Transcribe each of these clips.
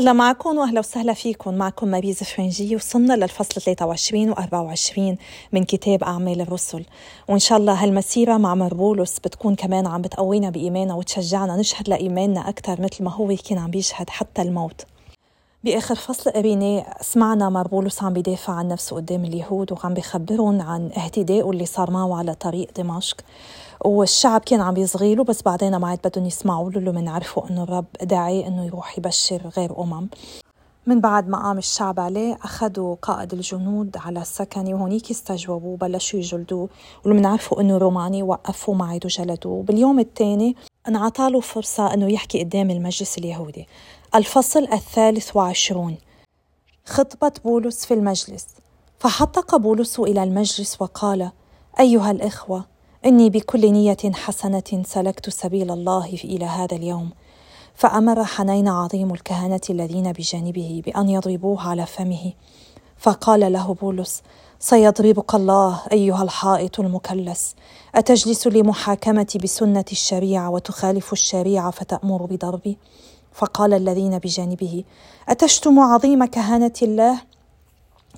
الله معكم وأهلا وسهلا فيكم. معكم ماريز فرنجي وصلنا للفصل 23 و24 من كتاب أعمال الرسل. وإن شاء الله هالمسيرة مع مربولوس بتكون كمان عم بتقوينا بإيماننا وتشجعنا نشهد لإيماننا أكثر مثل ما هو كان عم بيشهد حتى الموت. بآخر فصل قريناه سمعنا مربولوس عم بيدافع عن نفسه قدام اليهود وعم بيخبرهم عن اهتدائه اللي صار معه على طريق دمشق. والشعب كان عم يصغيله بس بعدين ما عاد بدهم يسمعوا له لما عرفوا إنه الرب داعي إنه يروح يبشر غير أمم. من بعد ما قام الشعب عليه أخذوا قائد الجنود على السكن وهونيك استجوبوا وبلشوا يجلدوه ولما عرفوا إنه روماني وقفوا معه وجلدوه باليوم الثاني انعطى له فرصة إنه يحكي قدام المجلس اليهودي. الفصل الثالث وعشرون. خطبة بولس في المجلس. فحطق بولس إلى المجلس وقال أيها الإخوة إني بكل نية حسنة سلكت سبيل الله إلى هذا اليوم. فأمر حنين عظيم الكهنة الذين بجانبه بأن يضربوه على فمه. فقال له بولس سيضربك الله أيها الحائط المكلس. أتجلس لمحاكمة بسنة الشريعة وتخالف الشريعة فتأمر بضربي؟ فقال الذين بجانبه أتشتم عظيم كهنة الله؟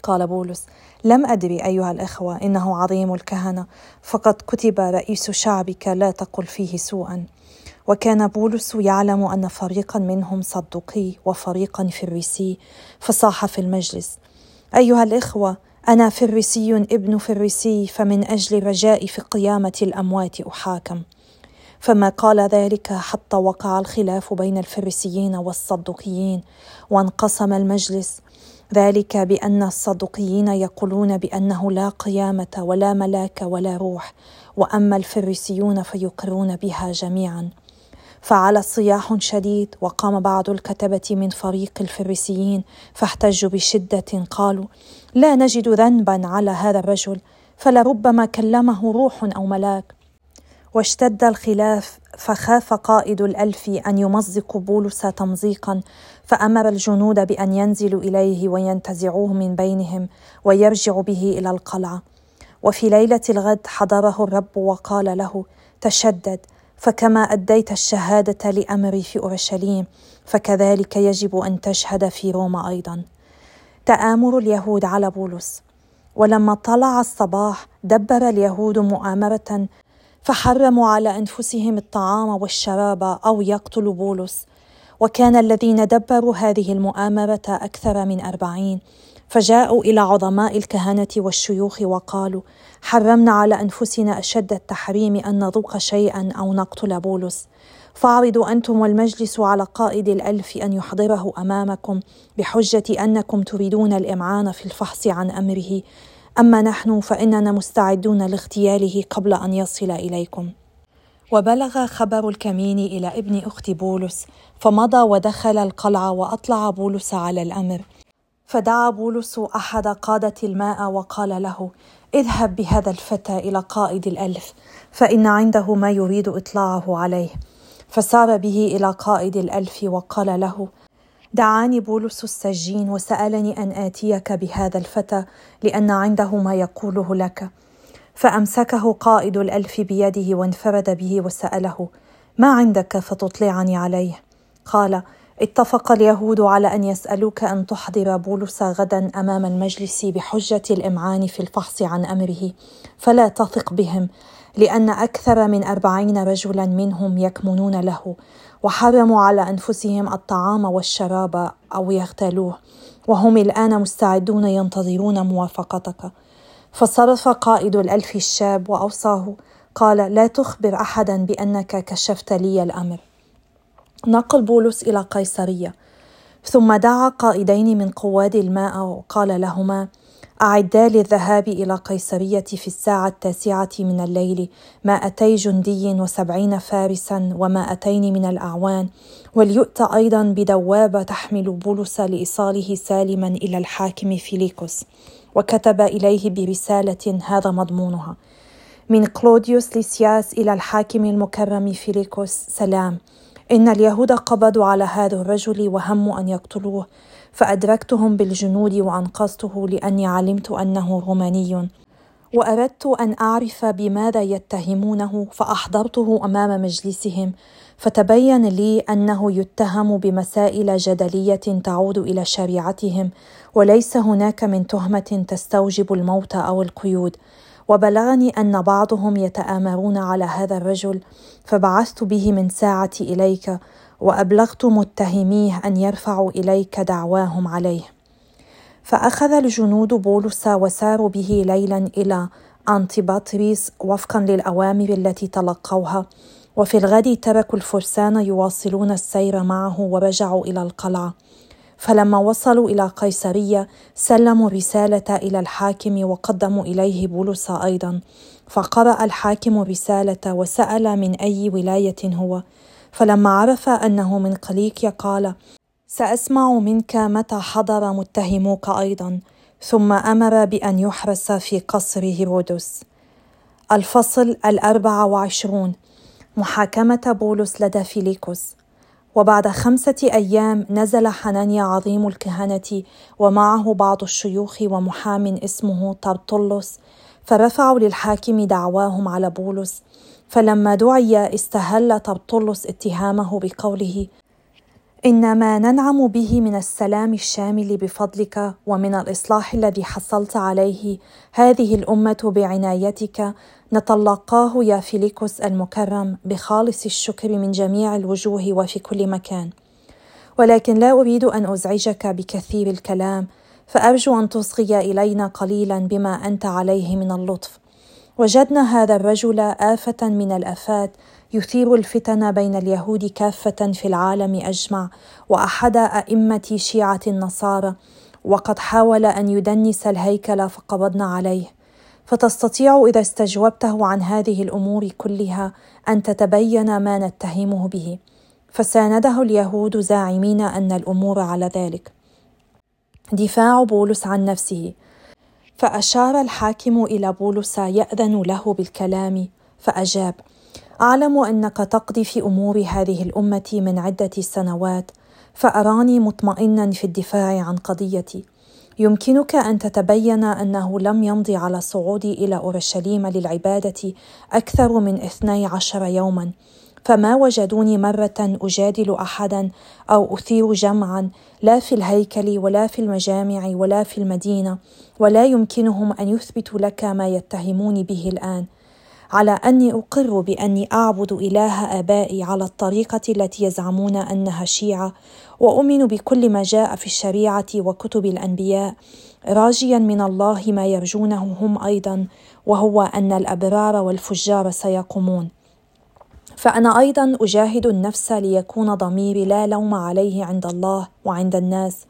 قال بولس لم أدري أيها الأخوة إنه عظيم الكهنة. فقد كتب رئيس شعبك لا تقل فيه سوءا. وكان بولس يعلم أن فريقا منهم صدقي وفريقا فريسي فصاح في المجلس. أيها الإخوة أنا فريسي ابن فريسي فمن أجل رجائي في قيامة الأموات أحاكم. فما قال ذلك حتى وقع الخلاف بين الفريسيين والصدقيين وانقسم المجلس. ذلك بأن الصدقيين يقولون بأنه لا قيامة ولا ملاك ولا روح وأما الفريسيون فيقرون بها جميعا. فعلى صياح شديد وقام بعض الكتبة من فريق الفريسيين فاحتجوا بشدة قالوا لا نجد ذنبا على هذا الرجل فلربما كلمه روح أو ملاك. واشتد الخلاف فخاف قائد الألف أن يمزق بولس تمزيقا فأمر الجنود بأن ينزلوا إليه وينتزعوه من بينهم ويرجع به إلى القلعة. وفي ليلة الغد حضره الرب وقال له تشدد فكما أديت الشهادة لأمري في أورشليم فكذلك يجب أن تشهد في روما أيضا. تآمر اليهود على بولس ولما طلع الصباح دبر اليهود مؤامرة فحرموا على أنفسهم الطعام والشراب أو يقتلوا بولس. وكان الذين دبروا هذه المؤامرة أكثر من أربعين. فجاءوا إلى عظماء الكهنة والشيوخ وقالوا حرمنا على أنفسنا أشد التحريم أن نذوق شيئا أو نقتل بولس. فاعرضوا أنتم والمجلس على قائد الألف أن يحضره أمامكم بحجة أنكم تريدون الإمعان في الفحص عن أمره. أما نحن فإننا مستعدون لاغتياله قبل أن يصل إليكم. وبلغ خبر الكمين إلى ابن أخت بولس فمضى ودخل القلعة وأطلع بولس على الأمر. فدعا بولس أحد قادة الماء وقال له اذهب بهذا الفتى إلى قائد الألف فإن عنده ما يريد إطلاعه عليه. فسار به إلى قائد الألف وقال له دعاني بولس السجين وسألني أن آتيك بهذا الفتى لأن عنده ما يقوله لك. فأمسكه قائد الألف بيده وانفرد به وسأله ما عندك فتطلعني عليه؟ قال اتفق اليهود على أن يسألوك أن تحضر بولس غدا أمام المجلس بحجة الإمعان في الفحص عن أمره فلا تثق بهم لأن أكثر من أربعين رجلا منهم يكمنون له وحرموا على أنفسهم الطعام والشراب أو يغتالوه وهم الآن مستعدون ينتظرون موافقتك. فصرف قائد الألف الشاب وأوصاه قال لا تخبر أحدا بأنك كشفت لي الأمر. نقل بولس إلى قيصرية. ثم دعا قائدين من قواد الماء وقال لهما أعدا للذهاب إلى قيصرية في الساعة التاسعة من الليل مائتي جندي وسبعين فارسا ومائتين من الأعوان. وليؤتى أيضا بدوابة تحمل بولس لإيصاله سالما إلى الحاكم فيليكوس وكتب إليه برسالة هذا مضمونها من كلوديوس ليسياس إلى الحاكم المكرم فيليكوس سلام. إن اليهود قبضوا على هذا الرجل وهموا أن يقتلوه فأدركتهم بالجنود وأنقذته لأني علمت أنه روماني. وأردت أن أعرف بماذا يتهمونه فأحضرته أمام مجلسهم فتبين لي أنه يتهم بمسائل جدلية تعود إلى شريعتهم وليس هناك من تهمة تستوجب الموت أو القيود. وبلغني أن بعضهم يتآمرون على هذا الرجل فبعثت به من ساعتي إليك وأبلغت متهميه أن يرفعوا إليك دعواهم عليه. فأخذ الجنود بولس وساروا به ليلا إلى انتيباتريس وفقا للأوامر التي تلقوها وفي الغد تركوا الفرسان يواصلون السير معه ورجعوا إلى القلعة. فلما وصلوا إلى قيصرية سلموا الرساله إلى الحاكم وقدموا إليه بولس أيضا. فقرأ الحاكم الرساله وسأل من أي ولاية هو. فلما عرف أنه من قليكيا قال سأسمع منك متى حضر متهموك أيضا. ثم أمر بأن يحرس في قصر هيرودس. الفصل الأربع وعشرون. محاكمة بولس لدى فيليكوس وبعد خمسة أيام نزل حنانيا عظيم الكهنة ومعه بعض الشيوخ ومحام اسمه طرطلس فرفعوا للحاكم دعواهم على بولس. فلما دعي استهل طرطلس اتهامه بقوله ان ما ننعم به من السلام الشامل بفضلك ومن الإصلاح الذي حصلت عليه هذه الأمة بعنايتك نتلقاه يا فيليكوس المكرم بخالص الشكر من جميع الوجوه وفي كل مكان. ولكن لا أريد أن أزعجك بكثير الكلام فأرجو أن تصغي إلينا قليلا بما أنت عليه من اللطف. وجدنا هذا الرجل آفة من الآفات يثير الفتن بين اليهود كافة في العالم أجمع وأحد أئمة شيعة النصارى وقد حاول أن يدنس الهيكل فقبضنا عليه. فتستطيع إذا استجوبته عن هذه الأمور كلها أن تتبين ما نتهمه به. فسانده اليهود زاعمين أن الأمور على ذلك. دفاع بولس عن نفسه. فأشار الحاكم إلى بولس يأذن له بالكلام فأجاب أعلم أنك تقضي في أمور هذه الأمة من عدة سنوات فأراني مطمئنا في الدفاع عن قضيتي. يمكنك أن تتبين أنه لم يمضي على صعودي إلى أورشليم للعبادة أكثر من اثني عشر يوما. فما وجدوني مرة أجادل احدا أو أثير جمعا لا في الهيكل ولا في المجامع ولا في المدينة ولا يمكنهم أن يثبتوا لك ما يتهموني به الآن. على أني أقر بأني أعبد إله آبائي على الطريقة التي يزعمون أنها شيعة وأؤمن بكل ما جاء في الشريعة وكتب الأنبياء. راجيا من الله ما يرجونه هم أيضا وهو أن الأبرار والفجار سيقومون. فأنا أيضا أجاهد النفس ليكون ضميري لا لوم عليه عند الله وعند الناس.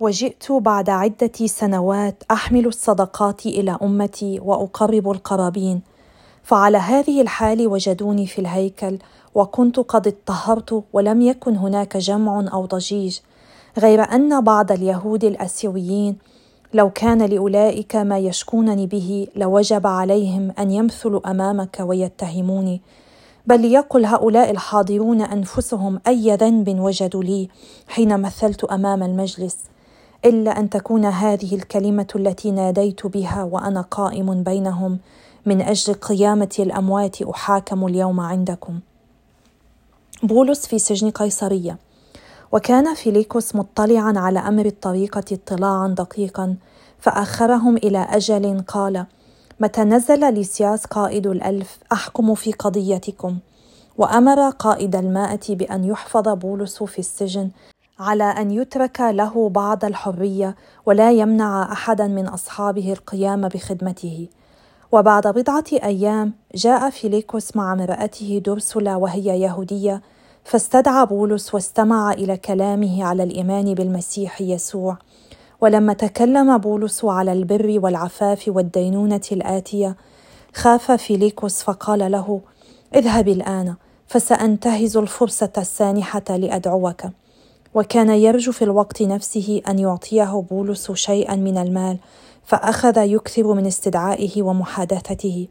وجئت بعد عدة سنوات أحمل الصدقات إلى أمتي وأقرب القرابين. فعلى هذه الحال وجدوني في الهيكل وكنت قد اطهرت ولم يكن هناك جمع أو ضجيج غير أن بعض اليهود الأسيويين لو كان لأولئك ما يشكونني به لوجب عليهم أن يمثلوا أمامك ويتهموني بل ليقل هؤلاء الحاضرون أنفسهم أي ذنب وجدوا لي حين مثلت أمام المجلس إلا أن تكون هذه الكلمة التي ناديت بها وأنا قائم بينهم من أجل قيامة الأموات أحاكم اليوم عندكم. بولس في سجن قيصرية. وكان فيليكوس مطلعا على أمر الطريقة اطلاعا دقيقا فأخرهم إلى أجل قال متى نزل ليسياس قائد الألف أحكم في قضيتكم. وأمر قائد المائة بأن يحفظ بولس في السجن على أن يترك له بعض الحرية ولا يمنع أحدا من أصحابه القيام بخدمته. وبعد بضعة أيام جاء فيليكوس مع امرأته دروسلا وهي يهودية فاستدعى بولس واستمع إلى كلامه على الإيمان بالمسيح يسوع. ولما تكلم بولس على البر والعفاف والدينونة الآتية خاف فيليكوس فقال له اذهب الآن فسأنتهز الفرصة السانحة لأدعوك. وكان يرجو في الوقت نفسه أن يعطيه بولس شيئا من المال فأخذ يكثر من استدعائه ومحادثته.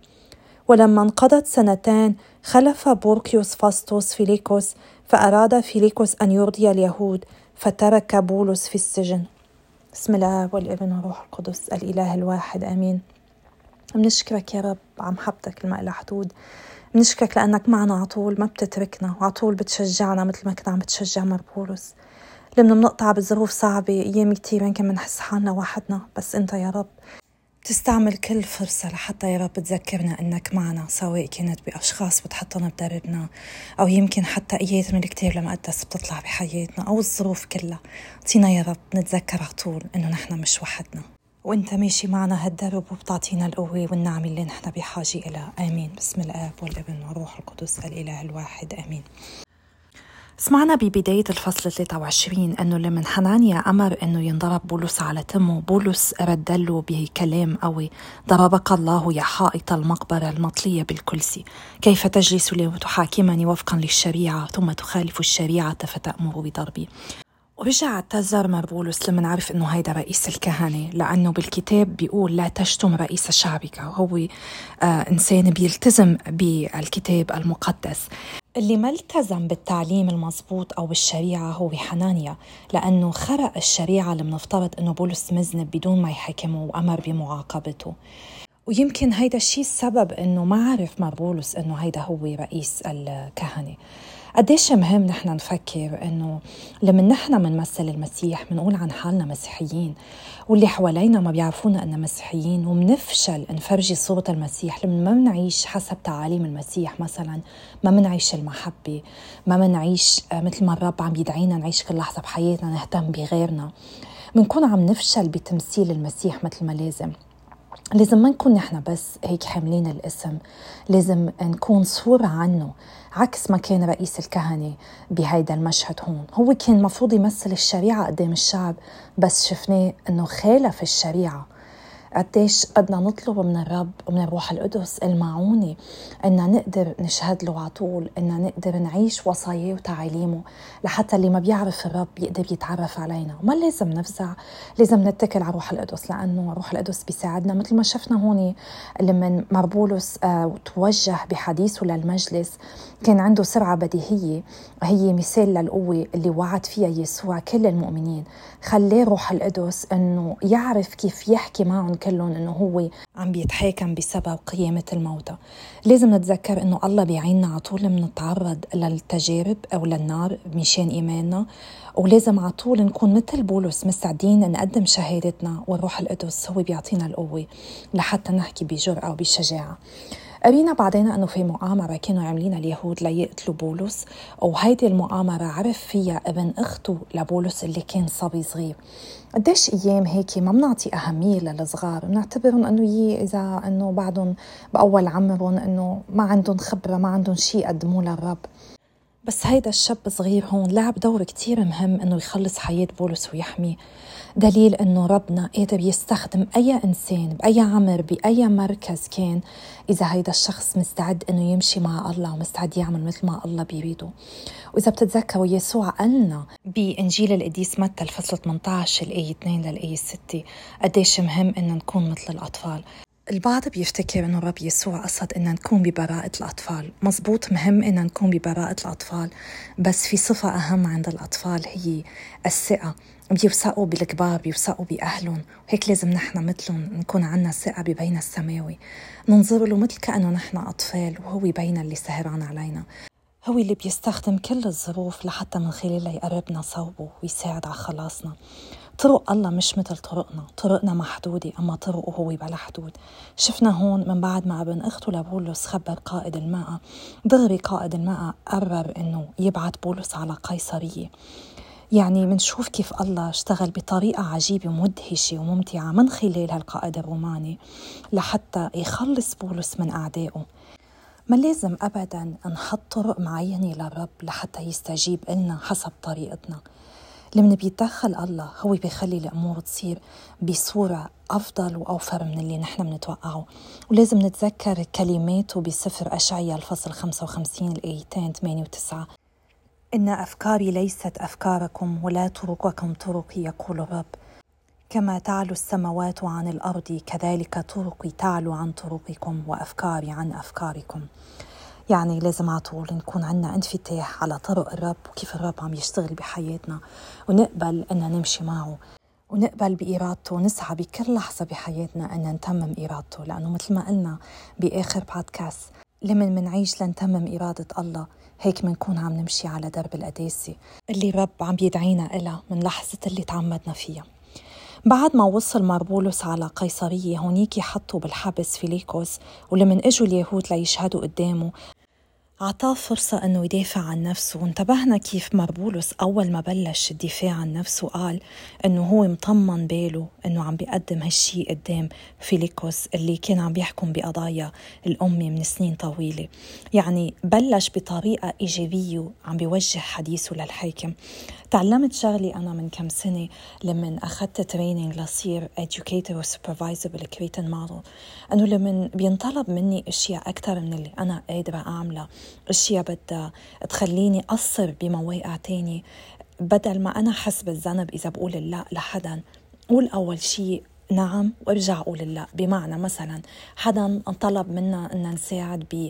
ولما انقضت سنتان خلف بوركيوس فاستوس فيليكوس فأراد فيليكوس أن يرضي اليهود فترك بولس في السجن. باسم الآب والابن والروح القدس الإله الواحد آمين. بنشكرك يا رب اللي ما لها حدود بنشكرك لأنك معنا على طول ما بتتركنا وعلى طول بتشجعنا مثل ما كنت عم بتشجع مار بولس لما بنقطع بظروف صعبة أيام كتير يمكن بنحس حالنا وحدنا. بس أنت يا رب تستعمل كل فرصة لحتى يا رب تذكرنا إنك معنا سواء كانت بأشخاص بتحطنا بدربنا أو يمكن حتى آيات من الكتاب المقدس بتطلع بحياتنا أو الظروف كلها. أعطينا يا رب نتذكر على طول إنه نحن مش وحدنا. وأنت ماشي معنا هالدرب وبتعطينا القوة والنعمة اللي نحن بحاجة إلها آمين. بسم الآب والابن والروح القدس الإله الواحد. آمين. سمعنا ببداية الفصل 23 أنه لمن حنانيا أمر أنه ينضرب بولس على تمه بولس رد له بكلام قوي ضربك الله يا حائط المقبرة المطلية بالكلسي كيف تجلس لتحاكمني وفقا للشريعة ثم تخالف الشريعة فتأمر بضربي؟ ورجع اعتذر مربولوس لما عرف أنه هيدا رئيس الكهنه لأنه بالكتاب بيقول لا تشتم رئيس شعبك. وهو آه إنسان بيلتزم بالكتاب المقدس. اللي ما التزم بالتعليم المضبوط أو بالشريعة هو حنانيا لأنه خرق الشريعة اللي بنفترض أنه بولس مذنب بدون ما يحكمه وأمر بمعاقبته. ويمكن هيدا الشيء السبب أنه ما عرف مربولوس أنه هيدا هو رئيس الكهنة. قديش مهم نحن نفكر إنه لما نحن بنمثل المسيح بنقول عن حالنا مسيحيين واللي حوالينا ما بيعرفونا أننا مسيحيين ومنفشل نفرجي صورة المسيح لما ما بنعيش حسب تعاليم المسيح مثلا ما بنعيش المحبة ما بنعيش آه، مثل ما الرب عم يدعينا نعيش كل لحظة بحياتنا نهتم بغيرنا. بنكون عم نفشل بتمثيل المسيح مثل ما لازم. لازم ما نكون نحن بس هيك حاملين الاسم لازم نكون صورة عنه عكس ما كان رئيس الكهنة بهيدا المشهد هون. هو كان مفروض يمثل الشريعة قدام الشعب بس شفناه إنه خالف الشريعة. قديش بدنا نطلب من الرب ومن الروح القدس المعونة إن نقدر نشهد له على طول إن نقدر نعيش وصاياه وتعاليمه لحتى اللي ما بيعرف الرب يقدر يتعرف علينا. وما لازم نفزع لازم نتكل على الروح القدس لأنه الروح القدس بيساعدنا مثل ما شفنا هون لما مربولس آه توجه بحديثه للمجلس كان عنده سرعة بديهية. هي مثال للقوة اللي وعد فيها يسوع كل المؤمنين. خلاه روح القدس إنه يعرف كيف يحكي معهم كلهم إنه هو عم بيتحاكم بسبب قيامة الموتى. لازم نتذكر إنه الله بيعيننا على طول بنتعرض للتجارب أو للنار مشان إيماننا ولازم على طول نكون مثل بولس مستعدين نقدم شهادتنا والروح القدس هو بيعطينا القوة لحتى نحكي بجرأة وبشجاعة قرينا بعدين إنه في مؤامرة كانوا عاملينها اليهود ليقتلوا بولس وهيدي المؤامرة عرف فيها ابن أخته لبولس اللي كان صبي صغير. قديش أيام هيك ما بنعطي أهمية للصغار؟ بنعتبرهم إنه يي إذا إنه بعدهم بأول عمرهم إنه ما عندهم خبرة ما عندهم شيء يقدموه للرب. بس هيدا الشاب صغير هون لعب دور كتير مهم إنه يخلص حياة بولس ويحميه. دليل أنه ربنا قادر يستخدم أي إنسان بأي عمر بأي مركز كان إذا هيدا الشخص مستعد إنه يمشي مع الله ومستعد يعمل مثل ما الله بيريده. وإذا بتتذكروا يسوع قالنا بإنجيل القديس متى الفصل 18 الآية 2 للآية 6 قديش مهم ان نكون مثل الأطفال. البعض بيفتكر إنه الرب يسوع قصد ان نكون ببراءة الأطفال، مزبوط مهم ان نكون ببراءة الأطفال، بس في صفة أهم عند الأطفال هي الثقة، بيوثقوا بالكبار بيوثقوا بأهلهم. وهيك لازم نحن مثلهم نكون عنا ثقة ببين السماوي. ننظر له مثل كأنه نحن أطفال وهو بينا اللي سهران علينا. هو اللي بيستخدم كل الظروف لحتى من خلالها يقربنا صوبه ويساعد على خلاصنا. طرق الله مش مثل طرقنا. طرقنا محدودة أما طرقه هو بلا حدود شفنا هون من بعد ما ابن أخته لبولس خبر قائد الماء. دغري قائد الماء قرر أنه يبعث بولس على قيصرية. يعني منشوف كيف الله اشتغل بطريقة عجيبة ومدهشة وممتعة من خلال هالقائد الروماني لحتى يخلص بولس من أعدائه. ما لازم أبدا نحط طرق معينة للرب لحتى يستجيب لنا حسب طريقتنا. لما بيتدخل الله هو بيخلي الأمور تصير بصورة أفضل وأوفر من اللي نحن بنتوقعه. ولازم نتذكر كلماته بسفر أشعيا الفصل 55 الآيتين 8 و 9 إن أفكاري ليست أفكاركم ولا طرقكم طرقي يقول الرب. كما تعلو السماوات عن الأرض كذلك طرقي تعلو عن طرقكم وأفكاري عن أفكاركم. يعني لازم على طول نكون عنا انفتاح على طرق الرب وكيف الرب عم يشتغل بحياتنا. ونقبل أن نمشي معه. ونقبل بإرادته. ونسعى بكل لحظة بحياتنا أن نتمم إرادته. لأنه مثل ما قلنا بآخر بودكاست لمن منعيش لنتمم إرادة الله. هيك منكون عم نمشي على درب القداسة اللي رب عم بيدعينا إلها من لحظة اللي تعمدنا فيها. بعد ما وصل مربولوس على قيصرية هونيك حطوا بالحبس فيليكوس ولمن إجوا اليهود ليشهدوا قدامه عطاه فرصة أنه يدافع عن نفسه. وانتبهنا كيف مار بولس أول ما بلش الدفاع عن نفسه قال أنه هو مطمن باله أنه عم بيقدم هالشي قدام فيليكوس اللي كان عم بيحكم بقضايا الأمة من سنين طويلة. يعني بلش بطريقة إيجابية عم بيوجه حديثه للحاكم. تعلمت شغلي أنا من كم سنة لما أخذت training لصير educator و supervisor بال Creighton Model أنه لما بينطلب مني أشياء أكثر من اللي أنا قادرة أعملها. أشياء بدها تخليني أقصر بمواقع تانية. بدل ما أنا حس بالذنب إذا بقول لا لحدا. قول أول شيء نعم وارجع أقول لا بمعنى مثلا حدا طلب منا إن نساعد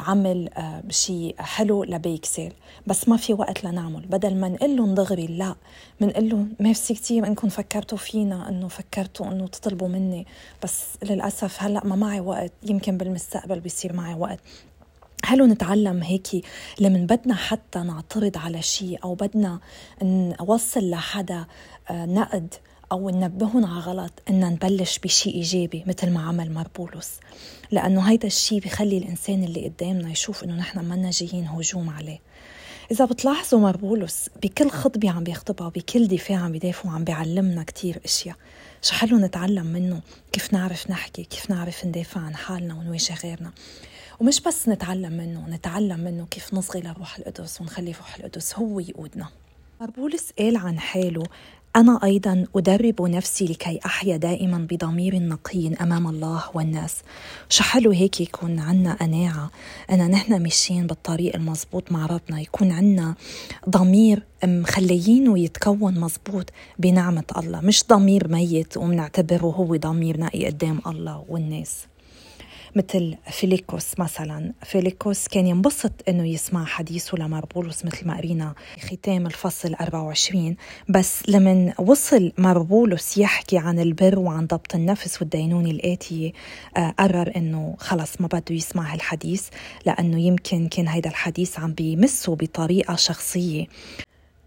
بعمل آه، شيء حلو لبيكسل بس ما في وقت لنعمل. بدل ما نقول لهم دغري لا بنقول لهم ميرسي كثير إنكم فكرتوا فينا إنه فكرتوا إنه تطلبوا مني. بس للأسف هلأ ما معي وقت. يمكن بالمستقبل بيصير معي وقت. حلو نتعلم هيك لمن بدنا حتى نعترض على شيء أو بدنا نوصل لحدا آه، نقد؟ أو ننبههم على غلط إن نبلش بشيء إيجابي مثل ما عمل مربولوس لأنه هيدا الشيء بخلي الإنسان اللي قدامنا يشوف إنه نحن منا جايين هجوم عليه. إذا بتلاحظوا مربولوس بكل خطبة عم بيخطبها وبكل دفاع عم بيدافع عم بيعلمنا كتير أشياء. شو حلو نتعلم منه؟ كيف نعرف نحكي؟ كيف نعرف ندافع عن حالنا ونواجه غيرنا؟ ومش بس نتعلم منه نتعلم منه كيف نصغي لروح القدس ونخلي روح القدس هو يقودنا. مربولس قال عن حاله أنا أيضا أدرب نفسي لكي أحيا دائما بضمير نقي أمام الله والناس. شو حلو هيك يكون عنا قناعة أن نحن ماشيين بالطريق المزبوط مع ربنا؟ يكون عنا ضمير مخليينه يتكون مزبوط بنعمة الله مش ضمير ميت ومنعتبره هو ضمير نقي قدام الله والناس. مثل فيليكوس مثلا. فيليكوس كان ينبسط إنه يسمع حديثه لمار بولس مثل ما قرينا ختام الفصل 24 بس لمن وصل مار بولس يحكي عن البر وعن ضبط النفس والدينونة الآتية آه، قرر إنه خلص ما بده يسمع هالحديث لأنه يمكن كان هيدا الحديث عم بيمسه بطريقة شخصية.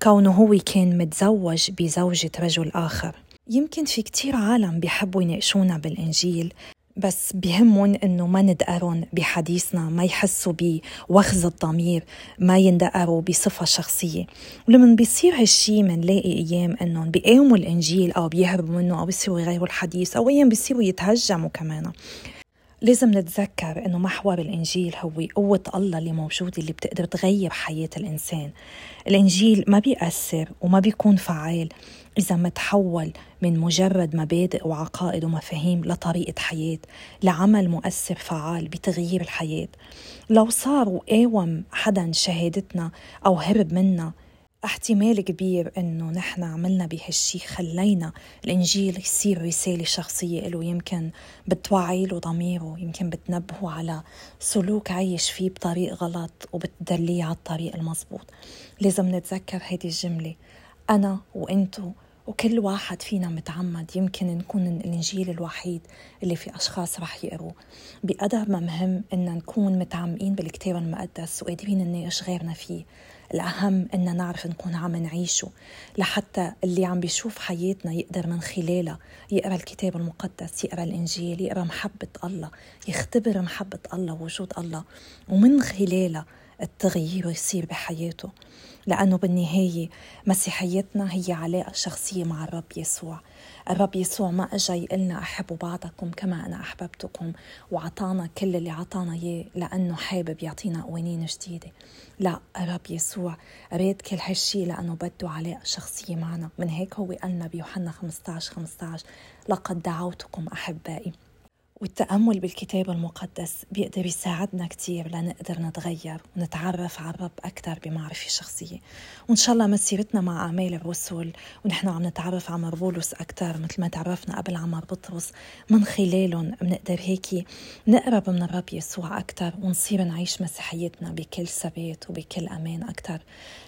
كونه هو كان متزوج بزوجة رجل آخر. يمكن في كتير عالم بيحبوا يناقشونا بالإنجيل. بس بهمهم إنه ما ندقرهم بحديثنا ما يحسوا بوخز الضمير ما يندقروا بصفة شخصية. ولما بيصير هالشي منلاقي أيام إنهم بيقاوموا الإنجيل أو بيهربوا منه أو بيصيروا يغيروا الحديث أو أيام بيصيروا يتهجموا كمان. لازم نتذكر إنه محور الإنجيل هو قوة الله اللي موجوده اللي بتقدر تغير حياة الإنسان. الإنجيل ما بيأثر وما بيكون فعال. إذا ما تحول من مجرد مبادئ وعقائد ومفاهيم لطريقة حياة لعمل مؤثر فعال بتغيير الحياة. لو صار وقاوم حدا شهادتنا أو هرب منا احتمال كبير إنه نحن عملنا بهالشي خلينا الإنجيل يصير رسالة شخصية له يمكن بتوعي له ضميره يمكن بتنبهه على سلوك عايش فيه بطريق غلط وبتدليه على الطريق المضبوط لازم نتذكر هيدي الجملة. أنا وإنتو وكل واحد فينا متعمد يمكن نكون الإنجيل الوحيد اللي في أشخاص رح يقروه بقدر ما مهم إن نكون متعمقين بالكتاب المقدس وقادرين نناقش غيرنا فيه. الأهم إن نعرف نكون عم نعيشه لحتى اللي عم بيشوف حياتنا يقدر من خلالها يقرأ الكتاب المقدس يقرأ الإنجيل يقرأ محبة الله يختبر محبة الله ووجود الله ومن خلالها التغيير يصير بحياته. لأنه بالنهاية مسيحيتنا هي علاقة شخصية مع الرب يسوع. الرب يسوع ما أجا يقلنا أحبوا بعضكم كما أنا أحببتكم وعطانا كل اللي عطانا إياه لأنه حابب يعطينا قوانين جديدة. لا الرب يسوع راد كل هالشي لأنه بده علاقة شخصية معنا. من هيك هو قالنا بيوحنا 15 15 لقد دعوتكم أحبائي. والتأمل بالكتاب المقدس بيقدر يساعدنا كتير لنقدر نتغير ونتعرف على الرب أكثر بمعرفة شخصية. وإن شاء الله مسيرتنا مع أعمال الرسل ونحن عم نتعرف على مربولوس أكثر مثل ما تعرفنا قبل على بطرس من خلالهم بنقدر هيك نقرب من الرب يسوع أكثر ونصير نعيش مسيحيتنا بكل ثبات وبكل أمان أكثر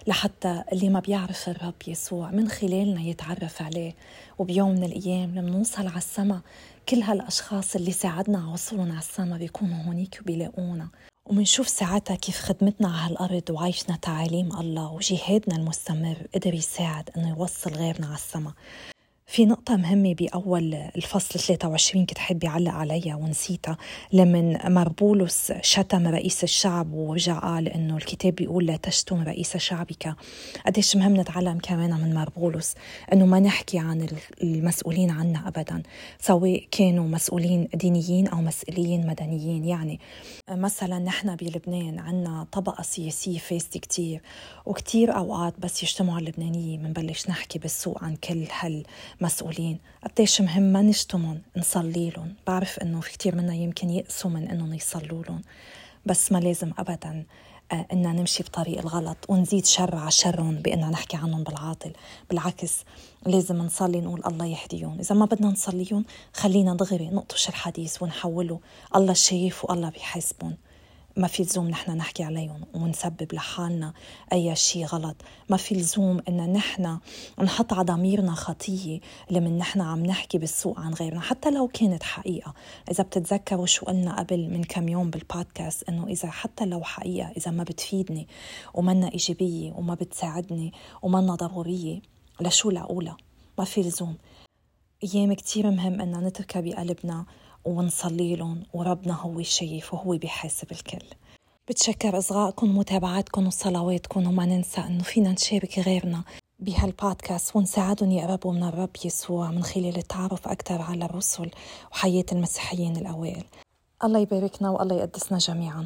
لحتى اللي ما بيعرف الرب يسوع من خلالنا يتعرف عليه. وبيوم من الأيام لما نوصل على السماء. كل هالأشخاص اللي ساعدنا على وصولهم على السما بيكونوا هونيك وبيلاقونا. ومنشوف ساعتها كيف خدمتنا على هالأرض وعيشنا تعاليم الله وجهادنا المستمر قدر يساعد إنه يوصل غيرنا على السما في نقطة مهمة بأول الفصل 23 كنت حابة أعلق عليها ونسيتها لمن مربولوس شتم رئيس الشعب ورجع قال إنه الكتاب بيقول لا تشتم رئيس شعبك. قديش مهم نتعلم كمان من مربولوس إنه ما نحكي عن المسؤولين عنا أبدا سواء كانوا مسؤولين دينيين أو مسؤولين مدنيين. يعني مثلا نحن بلبنان عنا طبقة سياسية فاسدة كتير وكتير أوقات بس يجتمعوا اللبنانيين. بنبلش نحكي بالسوق عن كل هال مسؤولين. قديش مهم ما نشتمهم نصلي لهم. بعرف إنه في كتير منا يمكن يقسوا من إنهم يصلوا لهم. بس ما لازم ابدا آه، إن نمشي بطريق الغلط ونزيد شر على شرهم بإننا نحكي عنهم بالعاطل. بالعكس لازم نصلي نقول الله يهديهم. إذا ما بدنا نصليهم خلينا دغري نقطش الحديث ونحوله. الله شايف والله بيحاسبهم. ما في لزوم نحن نحكي عليهم ونسبب لحالنا أي شيء غلط. ما في لزوم إن نحن نحط على ضميرنا خطية لمن نحن عم نحكي بالسوق عن غيرنا حتى لو كانت حقيقة. إذا بتتذكروا شو قلنا قبل من كم يوم بالبودكاست إنه إذا حتى لو حقيقة إذا ما بتفيدني ومنا إيجابية وما بتساعدني ومنا ضرورية لشو لأقولها؟ ما في لزوم أيام كتير مهم إننا نتركها بقلبنا ونصلي لهم وربنا هو الشايف وهو بيحاسب الكل. بتشكر إصغائكم ومتابعتكم وصلواتكم وما ننسى إنه فينا نشارك غيرنا بهالبودكاست ونساعدهم يقربوا من الرب يسوع من خلال التعرف أكثر على الرسل وحياة المسيحيين الأوائل. الله يباركنا والله يقدسنا جميعا.